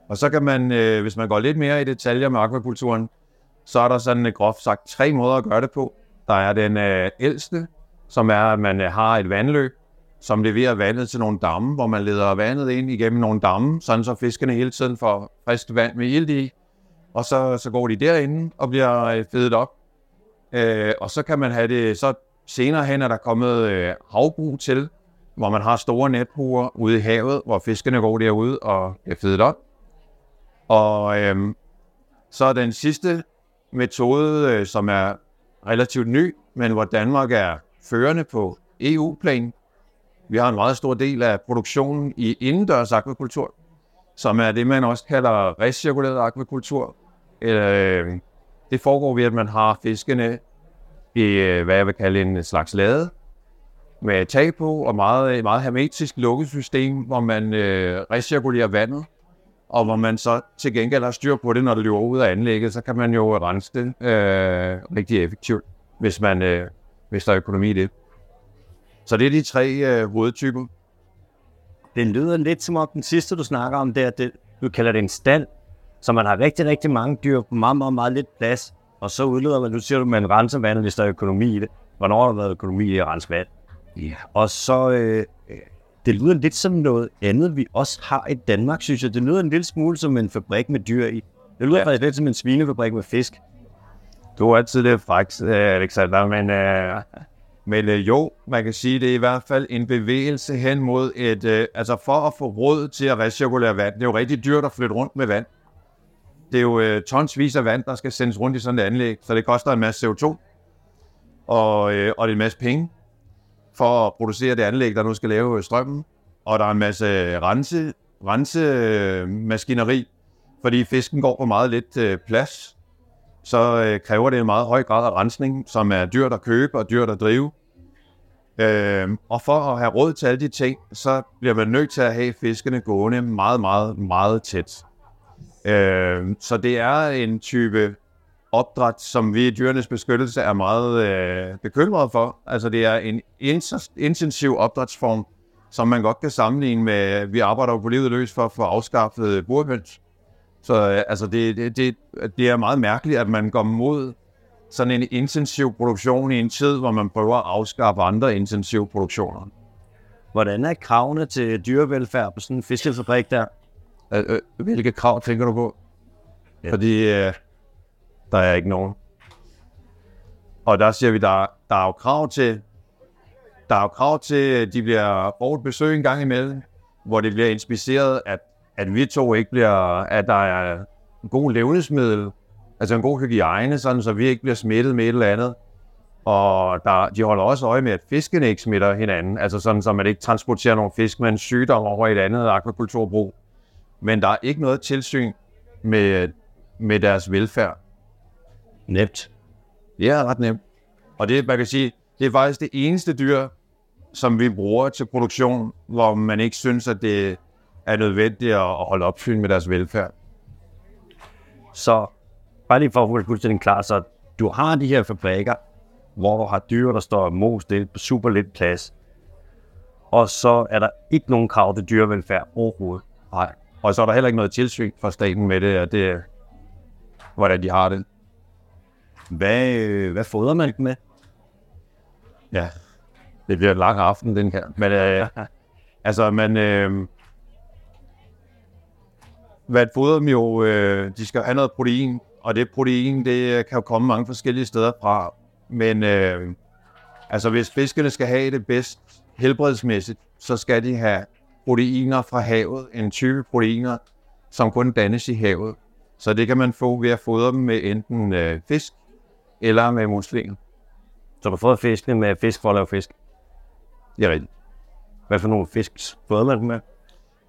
Og så kan man, øh, hvis man går lidt mere i detaljer med akvakulturen, så er der sådan øh, groft sagt tre måder at gøre det på. Der er den øh, ældste, som er, at man øh, har et vandløb, som leverer vandet til nogle damme, hvor man leder vandet ind igennem nogle damme, sådan så fiskene hele tiden får frisk vand med ilt i. Og så, så går de derinde og bliver øh, fedet op. Øh, og så kan man have det, så senere hen er der kommet øh, havbrug til, hvor man har store netbuer ude i havet, hvor fiskene går derude og bliver fedet op. Og øh, så er den sidste metode, øh, som er relativt ny, men hvor Danmark er førende på EU-plan. Vi har en meget stor del af produktionen i indendørs akvakultur, som er det, man også kalder recirkuleret akvakultur. Øh, det foregår ved, at man har fiskene i, øh, hvad jeg vil kalde en slags lade, med tag på og meget, øh, meget hermetisk lukket system, hvor man øh, recirkulerer vandet, og hvor man så til gengæld har styr på det, når det løber ud af anlægget, så kan man jo rense det øh, rigtig effektivt, hvis, man, øh, hvis der er økonomi i det. Så det er de tre øh, hovedtyper. Det lyder lidt som om den sidste, du snakker om, det er, det, du kalder det en stand, så man har rigtig, rigtig mange dyr på meget, meget, meget lidt plads, og så udleder man, nu siger du, man renser vandet, hvis der er økonomi i det. Hvornår har der været økonomi i at rense vand? Ja. Og så, øh, det lyder lidt som noget andet, vi også har i Danmark, synes jeg. Det lyder en lille smule som en fabrik med dyr i. Det lyder ja. faktisk lidt som en svinefabrik med fisk. Du er altid lidt fræk, øh, Alexander, men, øh, men øh, jo, man kan sige, det er i hvert fald en bevægelse hen mod et, øh, altså for at få råd til at recirkulere vand. Det er jo rigtig dyrt at flytte rundt med vand. Det er jo øh, tonsvis af vand, der skal sendes rundt i sådan et anlæg, så det koster en masse CO2, og, øh, og det er en masse penge for at producere det anlæg, der nu skal lave strømmen. Og der er en masse rense, rensemaskineri, øh, fordi fisken går på meget lidt øh, plads. Så øh, kræver det en meget høj grad af rensning, som er dyrt at købe og dyrt at drive. Øh, og for at have råd til alle de ting, så bliver man nødt til at have fiskene gående meget, meget, meget tæt. Øh, så det er en type opdræt, som vi i dyrenes beskyttelse er meget øh, bekymrede for. Altså det er en intensiv opdrætsform, som man godt kan sammenligne med, vi arbejder jo på livet løs for at få afskaffet burhøns. Så øh, altså det, det, det, det er meget mærkeligt, at man går mod sådan en intensiv produktion i en tid, hvor man prøver at afskaffe andre intensive produktioner. Hvordan er kravene til dyrevelfærd på sådan en fiskefabrik der? Øh, øh, hvilke krav tænker du på? Ja. Fordi øh, der er ikke nogen. Og der siger vi, der, der er jo krav til, der er jo krav til, at de bliver brugt besøg en gang imellem, hvor det bliver inspiceret, at, at vi to ikke bliver, at der er en god levnedsmiddel, altså en god hygiejne, sådan så vi ikke bliver smittet med et eller andet. Og der, de holder også øje med, at fiskene ikke smitter hinanden, altså sådan, så man ikke transporterer nogle fisk med en sygdom over et andet akvakulturbrug. Men der er ikke noget tilsyn med, med deres velfærd. Nemt. Ja, ret nemt. Og det, man kan sige, det er faktisk det eneste dyr, som vi bruger til produktion, hvor man ikke synes, at det er nødvendigt at holde opsyn med deres velfærd. Så bare lige for at få fuldstændig klar, så du har de her fabrikker, hvor du har dyr, der står mos det på super lidt plads. Og så er der ikke nogen krav til dyrevelfærd overhovedet. Nej. Og så er der heller ikke noget tilsyn fra staten med det, og det hvordan de har det. Hvad, øh, hvad fodrer man med? Ja, det bliver en lang aften, den her. Men øh, altså, man, øh, vatfoder dem jo, øh, de skal have noget protein, og det protein, det kan jo komme mange forskellige steder fra. Men øh, altså, hvis fiskene skal have det bedst helbredsmæssigt, så skal de have proteiner fra havet, en type proteiner, som kun dannes i havet. Så det kan man få ved at fodre dem med enten øh, fisk eller med muslinger. Så du fodrer fiskene med fisk for at lave fisk? Det er rigtigt. Hvad for nogle fisk fodrer man dem med?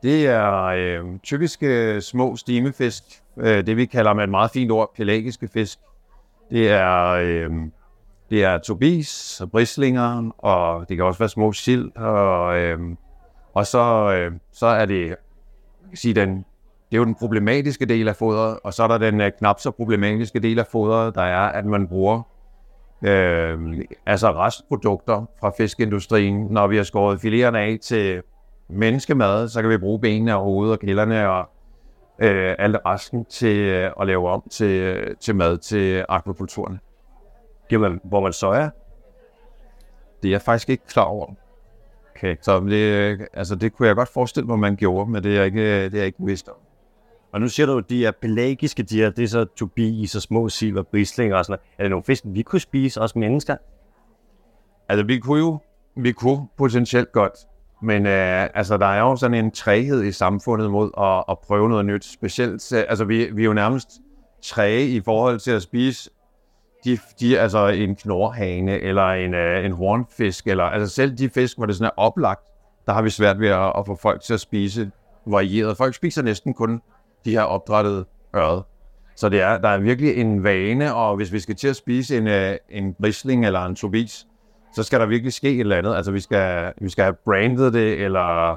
Det er øh, typiske små stimefisk. Øh, det vi kalder med et meget fint ord, pelagiske fisk. Det er, øh, det er tobis og brislinger, og det kan også være små sild. Og, øh, og så, øh, så er det, jeg kan sige, den, det er jo den problematiske del af fodret, og så er der den øh, knap så problematiske del af fodret, der er, at man bruger øh, altså restprodukter fra fiskeindustrien. Når vi har skåret filererne af til menneskemad, så kan vi bruge benene og hovedet og kælderne og øh, alt resten til øh, at lave om til, øh, til mad til akvakulturen. Jamen, hvor man så er, Det er jeg faktisk ikke klar over. Okay. Så det, altså det kunne jeg godt forestille mig, man gjorde, men det er jeg ikke, øh, det er jeg ikke vidst om. Og nu siger du, at de er pelagiske, de her, det er så tobi i så små silver, brislinger og sådan noget. Er det nogle fisk, vi kunne spise, også mennesker? Altså vi kunne jo, vi kunne potentielt godt, men øh, altså der er jo sådan en træhed i samfundet mod at, at prøve noget nyt. Specielt, øh, altså vi, vi er jo nærmest træge i forhold til at spise de, de, altså en knorhane eller en, øh, en hornfisk, eller altså selv de fisk, hvor det sådan er oplagt, der har vi svært ved at, at få folk til at spise varieret. Folk spiser næsten kun de her opdrættede ørred. Så det er, der er virkelig en vane, og hvis vi skal til at spise en, øh, en brisling eller en tobis, så skal der virkelig ske et eller andet. Altså vi skal, vi skal have brandet det, eller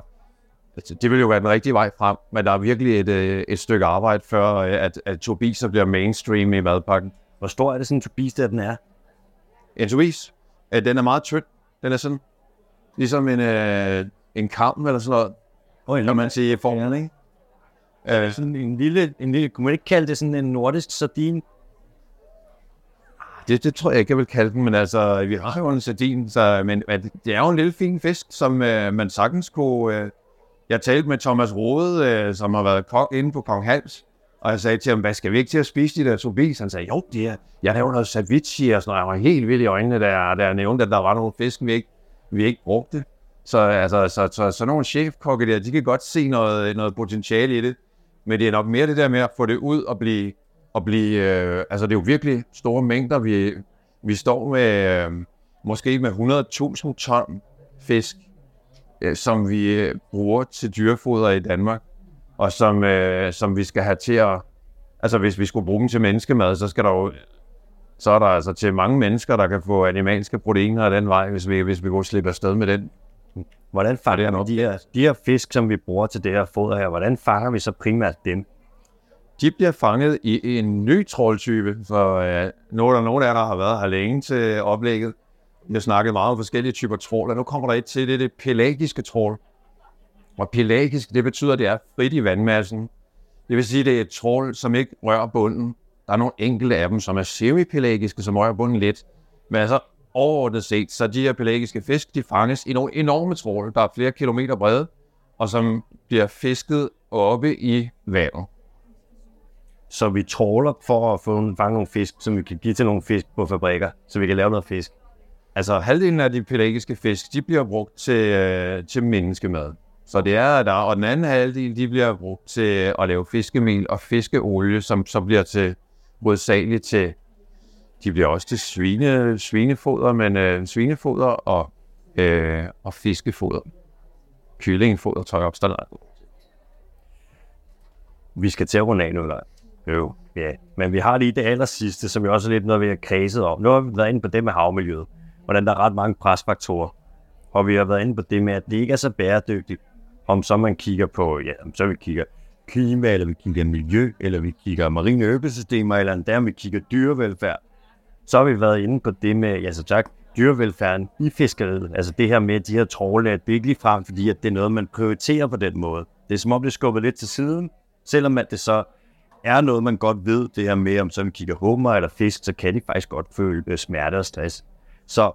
altså, det vil jo være den rigtige vej frem, men der er virkelig et, øh, et stykke arbejde før, øh, at, at tobiser bliver mainstream i madpakken. Hvor stor er det sådan en tobis, der den er? En tobis, den er meget tynd. Den er sådan, ligesom en, en kam eller sådan noget, Oh, kan man sige i formen, ikke? Øh, sådan en lille, en lille, kunne man ikke kalde det sådan en nordisk sardin? Det, det tror jeg ikke, jeg vil kalde den, men altså, vi har jo en sardin, så, men, men det er jo en lille fin fisk, som øh, man sagtens kunne... Øh, jeg talte med Thomas Rode, øh, som har været kok inde på Kong Hals, og jeg sagde til ham, hvad skal vi ikke til at spise de der tobis? Han sagde, jo, det er, jeg laver noget ceviche og sådan noget. Jeg var helt vild i øjnene, der, der nævnte, at der var nogle fisk, vi ikke, vi ikke brugte. Så, altså, så, så, så nogle chefkokke der, de kan godt se noget, noget potentiale i det. Men det er nok mere det der med at få det ud og blive... Og blive øh, altså, det er jo virkelig store mængder. Vi, vi står med øh, måske med 100.000 ton fisk, øh, som vi øh, bruger til dyrefoder i Danmark, og som, øh, som vi skal have til at... Altså, hvis vi skulle bruge dem til menneskemad, så skal der jo så er der altså til mange mennesker, der kan få animalske proteiner af den vej, hvis vi, hvis vi går slippe afsted med den. Hvordan fanger vi de her, de her fisk, som vi bruger til det her foder her, hvordan fanger vi så primært dem? De bliver fanget i en ny troldtype, for øh, nu er der nogen af jer, der har været her længe til oplægget. Jeg snakkede snakket meget om forskellige typer trål, og nu kommer der et til, det er det pelagiske trål. Og pelagisk, det betyder, at det er frit i vandmassen. Det vil sige, at det er et trål, som ikke rører bunden. Der er nogle enkelte af dem, som er semipelagiske, som rører bunden lidt. Men altså, overordnet set, så de her pelagiske fisk, de fanges i nogle enorme tråle, der er flere kilometer brede, og som bliver fisket oppe i vandet. Så vi tråler for at få fange nogle fisk, som vi kan give til nogle fisk på fabrikker, så vi kan lave noget fisk. Altså halvdelen af de pelagiske fisk, de bliver brugt til, øh, til menneskemad. Så det er der, og den anden halvdel, de bliver brugt til at lave fiskemel og fiskeolie, som så bliver til hovedsageligt til de bliver også til svine, svinefoder, men øh, svinefoder og, øh, og fiskefoder. Kyllingefoder tør jeg opstille. Vi skal til at runde af nu, eller? Jo, ja. Men vi har lige det aller sidste, som jo også er lidt noget, vi har kredset om. Nu har vi været inde på det med havmiljøet, hvordan der er ret mange presfaktorer. Og vi har været inde på det med, at det ikke er så bæredygtigt, om så man kigger på, ja, om så vi kigger klima, eller vi kigger miljø, eller vi kigger marine økosystemer, eller endda om vi kigger dyrevelfærd så har vi været inde på det med, ja så tak, dyrevelfærden i fiskeriet. Altså det her med de her trålnet, det er ikke lige frem, fordi at det er noget, man prioriterer på den måde. Det er som om, det er skubbet lidt til siden, selvom at det så er noget, man godt ved, det her med, om så vi kigger hummer eller fisk, så kan de faktisk godt føle øh, smerte og stress. Så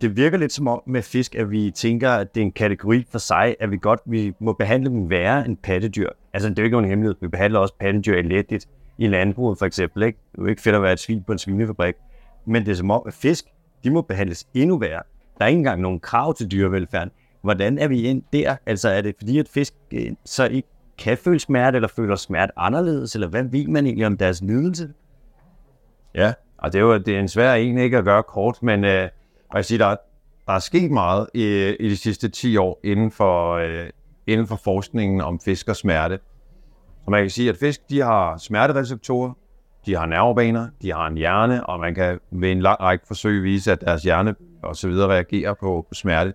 det virker lidt som om med fisk, at vi tænker, at det er en kategori for sig, at vi godt vi må behandle dem værre end pattedyr. Altså, det er jo ikke nogen hemmelighed. Vi behandler også pattedyr elendigt i landbruget, for eksempel. Ikke? Det er jo ikke fedt at være et svin på en svinefabrik. Men det er som om, at fisk, de må behandles endnu værre. Der er ikke engang nogen krav til dyrevelfærden. Hvordan er vi ind der? Altså, er det fordi, at fisk øh, så ikke kan føle smerte, eller føler smerte anderledes, eller hvad ved man egentlig om deres lidelse? Ja, og det er jo det er en svær en ikke at gøre kort, men øh, jeg siger, der, der er sket meget i, i de sidste 10 år inden for, øh, inden for forskningen om fisk og smerte. Så man kan sige, at fisk de har smertereceptorer, de har nervebaner, de har en hjerne, og man kan ved en lang række forsøg vise, at deres hjerne og så videre reagerer på, på smerte.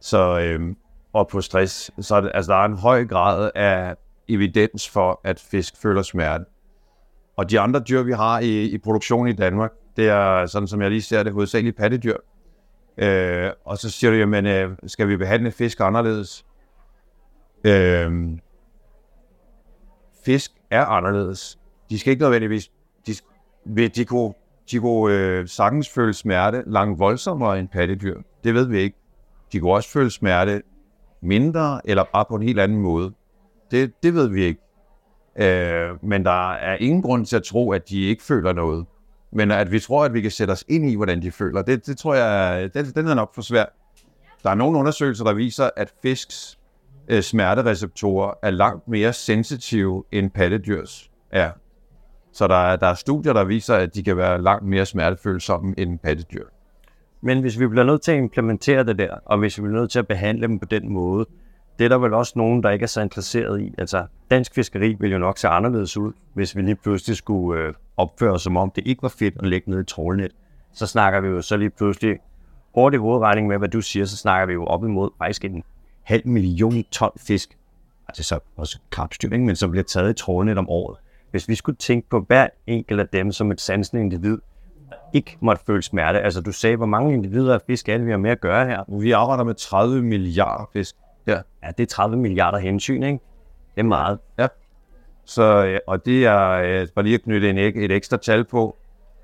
Så, øh, og på stress. Så det, altså, der er en høj grad af evidens for, at fisk føler smerte. Og de andre dyr, vi har i, i produktion i Danmark, det er, sådan som jeg lige ser det, hovedsageligt pattedyr. Øh, og så siger du, jamen, øh, skal vi behandle fisk anderledes? Øh, fisk er anderledes. De skal ikke nødvendigvis... De, de kunne, de kunne øh, sagtens føle smerte langt voldsommere end pattedyr. Det ved vi ikke. De kunne også føle smerte mindre, eller bare på en helt anden måde. Det, det ved vi ikke. Øh, men der er ingen grund til at tro, at de ikke føler noget. Men at vi tror, at vi kan sætte os ind i, hvordan de føler, det, det tror jeg, den, den er nok for svært. Der er nogle undersøgelser, der viser, at fisks øh, smertereceptorer er langt mere sensitive end pattedyrs er. Så der er, der er studier, der viser, at de kan være langt mere smertefølsomme end pattedyr. Men hvis vi bliver nødt til at implementere det der, og hvis vi bliver nødt til at behandle dem på den måde, det er der vel også nogen, der ikke er så interesseret i. Altså, dansk fiskeri vil jo nok se anderledes ud, hvis vi lige pludselig skulle øh, opføre os, som om det ikke var fedt at lægge ned i trålnet. Så snakker vi jo så lige pludselig hurtig hovedregning med, hvad du siger, så snakker vi jo op imod faktisk en halv million ton fisk. Altså så også krabstyr, men som bliver taget i trålnet om året. Hvis vi skulle tænke på hver enkelt af dem som et sansende individ, ikke måtte føle smerte. Altså du sagde, hvor mange individer af fisk er det, vi har med at gøre her? Vi arbejder med 30 milliarder fisk. Ja. ja, det er 30 milliarder hensyn, ikke? Det er meget. Ja. Så, og det er, øh, bare lige at knytte en, et ekstra tal på,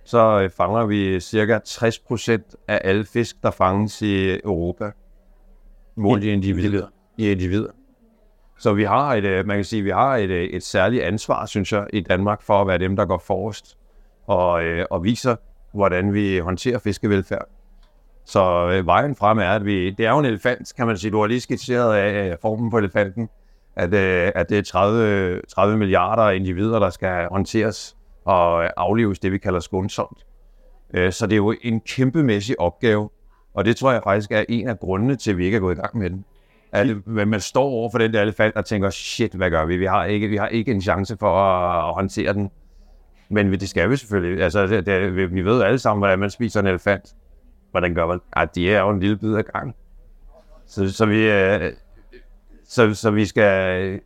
så øh, fanger vi cirka 60 procent af alle fisk, der fanges i Europa. Målt i individer. I individer. Så vi har et, øh, man kan sige, vi har et, et særligt ansvar, synes jeg, i Danmark for at være dem, der går forrest og, og viser, hvordan vi håndterer fiskevelfærd. Så øh, vejen frem er, at vi, det er jo en elefant, kan man sige. Du har lige skitseret af øh, formen på elefanten, at, øh, at det er 30, 30 milliarder individer, der skal håndteres og øh, aflives det, vi kalder skånsomt. Øh, så det er jo en kæmpemæssig opgave, og det tror jeg faktisk er en af grundene til, at vi ikke er gået i gang med den. At øh, man står over for den der elefant og tænker, shit, hvad gør vi? Vi har ikke, vi har ikke en chance for at, at håndtere den. Men det skal vi selvfølgelig. Altså, det, det, vi ved alle sammen, hvordan man spiser en elefant. Hvordan gør man? Ej, de er jo en lille bid af gang. Så, så vi, øh, så, så vi skal,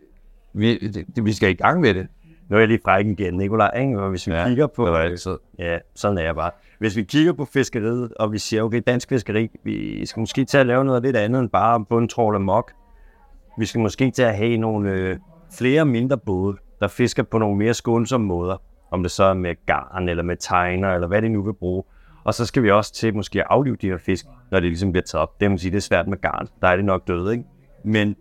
vi, det, vi skal i gang med det. Nu er jeg lige fræk igen, Nikolaj, ikke? Og hvis vi ja, kigger på... Det var altid. Ja, sådan er jeg bare. Hvis vi kigger på fiskeriet, og vi siger, okay, dansk fiskeri, vi skal måske til at lave noget lidt andet end bare bundtrål og mok. Vi skal måske til at have nogle øh, flere mindre både, der fisker på nogle mere skånsomme måder. Om det så er med garn, eller med tegner, eller hvad det nu vil bruge. Og så skal vi også til måske at aflive de her fisk, når det ligesom bliver taget op. Det vil sige, det er svært med garn. Der er det nok døde, ikke? Men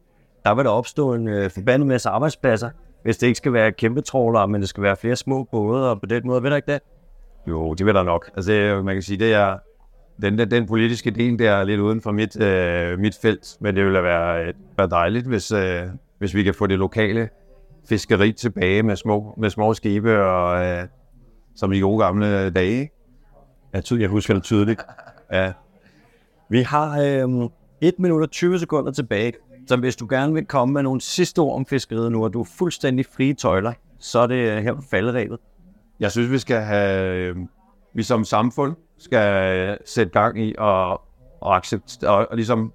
der vil der opstå en øh, forbandet masse arbejdspladser, hvis det ikke skal være kæmpe trawlere, men det skal være flere små både, og på den måde, ved der ikke det? Jo, det vil der nok. Altså, man kan sige, det er, den, den, den politiske del, der er lidt uden for mit, øh, mit felt, men det ville være, øh, være dejligt, hvis, øh, hvis vi kan få det lokale fiskeri tilbage med små, med små skibe, og, øh, som i gode gamle dage. Jeg, ty- jeg husker det tydeligt. Ja. Vi har øh, 1 minut og 20 sekunder tilbage, så hvis du gerne vil komme med nogle sidste ord om fiskeriet nu, og du er fuldstændig frie tøjler, så er det øh, her på falderæbet. Jeg synes, vi skal have, øh, vi som samfund skal øh, sætte gang i og, og, accept, og, og ligesom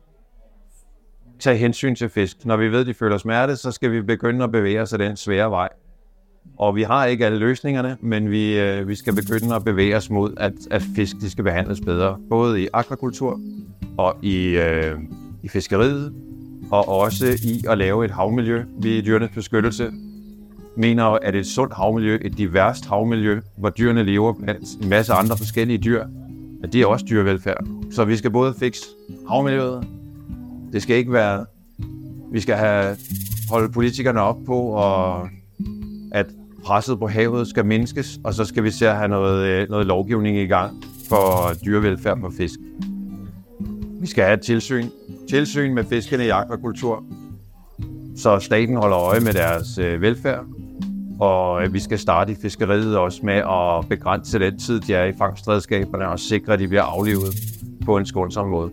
tage hensyn til fisk. Når vi ved, at de føler smerte, så skal vi begynde at bevæge os af den svære vej. Og vi har ikke alle løsningerne, men vi, øh, vi skal begynde at bevæge os mod, at, at fisk de skal behandles bedre. Både i akvakultur og i, øh, i fiskeriet, og også i at lave et havmiljø. Vi i Dyrenes Beskyttelse mener, at et sundt havmiljø, et diverst havmiljø, hvor dyrene lever blandt en masse andre forskellige dyr, at det er også dyrevelfærd. Så vi skal både fikse havmiljøet, det skal ikke være, vi skal have holde politikerne op på, og at presset på havet skal mindskes, og så skal vi se at have noget, øh, noget lovgivning i gang for dyrevelfærd på fisk. Vi skal have et tilsyn, tilsyn med fiskene i akvakultur, så staten holder øje med deres øh, velfærd, og øh, vi skal starte i fiskeriet også med at begrænse den tid, de er i fangstredskaberne, og sikre, at de bliver aflivet på en skånsom måde.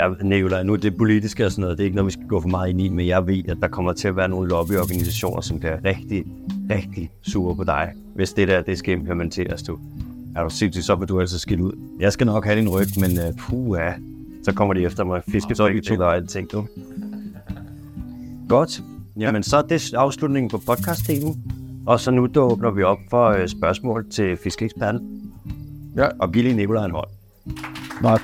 Jeg nævner nu det politiske og sådan noget, det er ikke noget, vi skal gå for meget ind i, men jeg ved, at der kommer til at være nogle lobbyorganisationer, som bliver rigtig, rigtig sure på dig, hvis det der, det skal implementeres, du. Er du sindssygt, så vil du altså skille ud. Jeg skal nok have din ryg, men uh, puh, ja. så kommer de efter mig. Fiskebrik og alting, du. Godt. Jamen, så er det afslutningen på podcast-delen. Og så nu der åbner vi op for uh, spørgsmål til fiskeeksperten. Ja. Og Nicolaj en hånd. Nej.